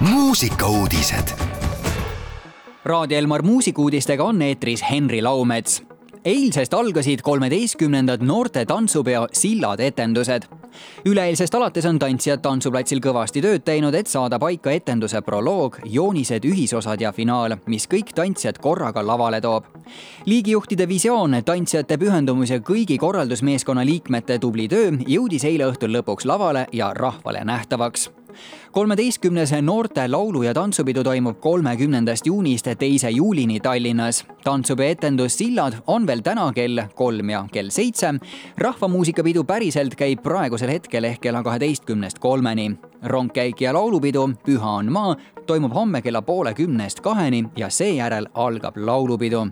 muusikauudised. Raadio Elmar muusikuudistega on eetris Henri Laumets. eilsest algasid kolmeteistkümnendad noorte tantsupeo Sillad etendused. üleeilsest alates on tantsijad tantsuplatsil kõvasti tööd teinud, et saada paika etenduse proloog, joonised, ühisosad ja finaal, mis kõik tantsijad korraga lavale toob. liigijuhtide visioon, tantsijate pühendumus ja kõigi korraldusmeeskonna liikmete tubli töö jõudis eile õhtul lõpuks lavale ja rahvale nähtavaks kolmeteistkümnes noorte laulu- ja tantsupidu toimub kolmekümnendast juunist teise juulini Tallinnas. tantsupeo etendus Sillad on veel täna kell kolm ja kell seitse. rahvamuusikapidu päriselt käib praegusel hetkel ehk kella kaheteistkümnest kolmeni. rongkäik ja laulupidu Püha on maa toimub homme kella poole kümnest kaheni ja seejärel algab laulupidu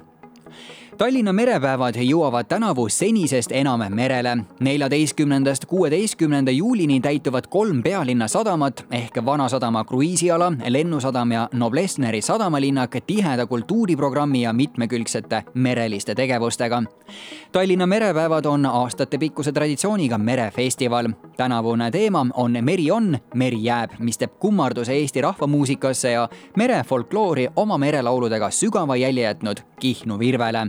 Tallinna merepäevad jõuavad tänavu senisest enam merele. neljateistkümnendast kuueteistkümnenda juulini täituvad kolm pealinna sadamat ehk Vanasadama kruiisiala, Lennusadam ja Noblessneri sadamalinnak tiheda kultuuriprogrammi ja mitmekülgsete mereliste tegevustega. Tallinna merepäevad on aastatepikkuse traditsiooniga merefestival. tänavune teema on Meri on, meri jääb, mis teeb kummarduse Eesti rahvamuusikasse ja merefolkloori oma merelauludega sügava jälje jätnud Kihnu virvele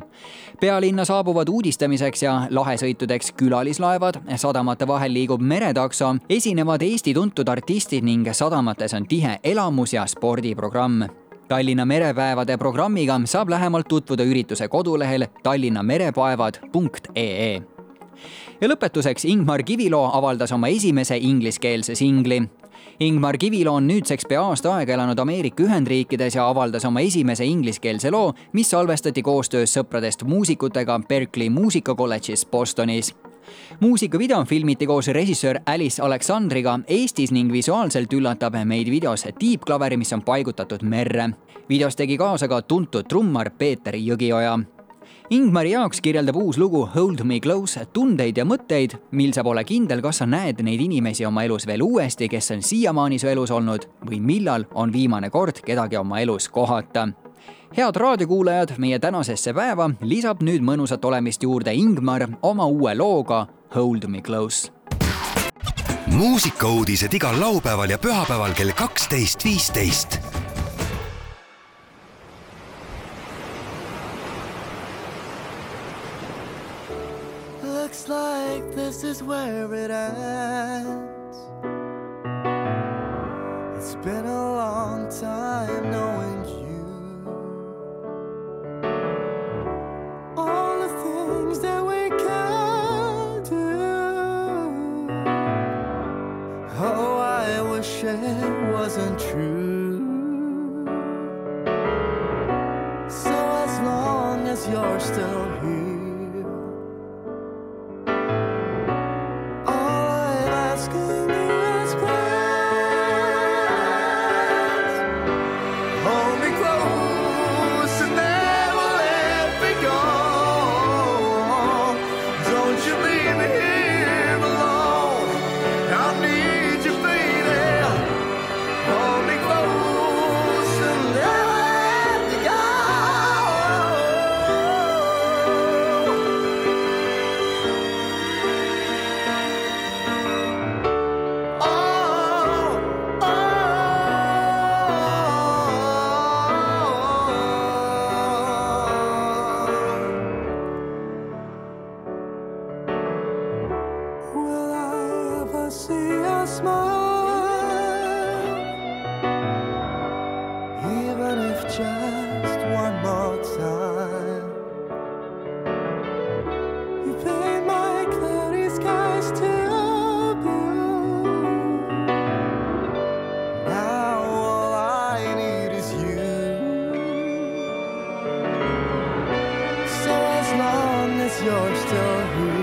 pealinna saabuvad uudistamiseks ja lahesõitudeks külalislaevad, sadamate vahel liigub meretakso, esinevad Eesti tuntud artistid ning sadamates on tihe elamus- ja spordiprogramm. Tallinna merepäevade programmiga saab lähemalt tutvuda ürituse kodulehel tallinnamerepaevad.ee ja lõpetuseks Ingmar Kiviloo avaldas oma esimese ingliskeelse singli. Ingmar Kiviloo on nüüdseks pea aasta aega elanud Ameerika Ühendriikides ja avaldas oma esimese ingliskeelse loo, mis salvestati koostöös sõpradest muusikutega Berkeley muusikakolledžis Bostonis muusikavideo filmiti koos režissöör Alice Aleksandriga Eestis ning visuaalselt üllatab meid videos tiibklaver, mis on paigutatud merre. videos tegi kaasa ka tuntud trummar Peeter Jõgioja Ingmari jaoks kirjeldab uus lugu Hold me close tundeid ja mõtteid, mil sa pole kindel, kas sa näed neid inimesi oma elus veel uuesti, kes on siiamaani su elus olnud või millal on viimane kord kedagi oma elus kohata. head raadiokuulajad, meie tänasesse päeva lisab nüüd mõnusat olemist juurde Ingmar oma uue looga Hold me close muusikauudised igal laupäeval ja pühapäeval kell kaksteist, viisteist Looks like this is where it ends. It's been a long time knowing you. All the things that we can do. Oh, I wish it wasn't true. So as long as you're still here. smile, even if just one more time. You paint my cloudy skies to blue. Now all I need is you. So as long as you're still here.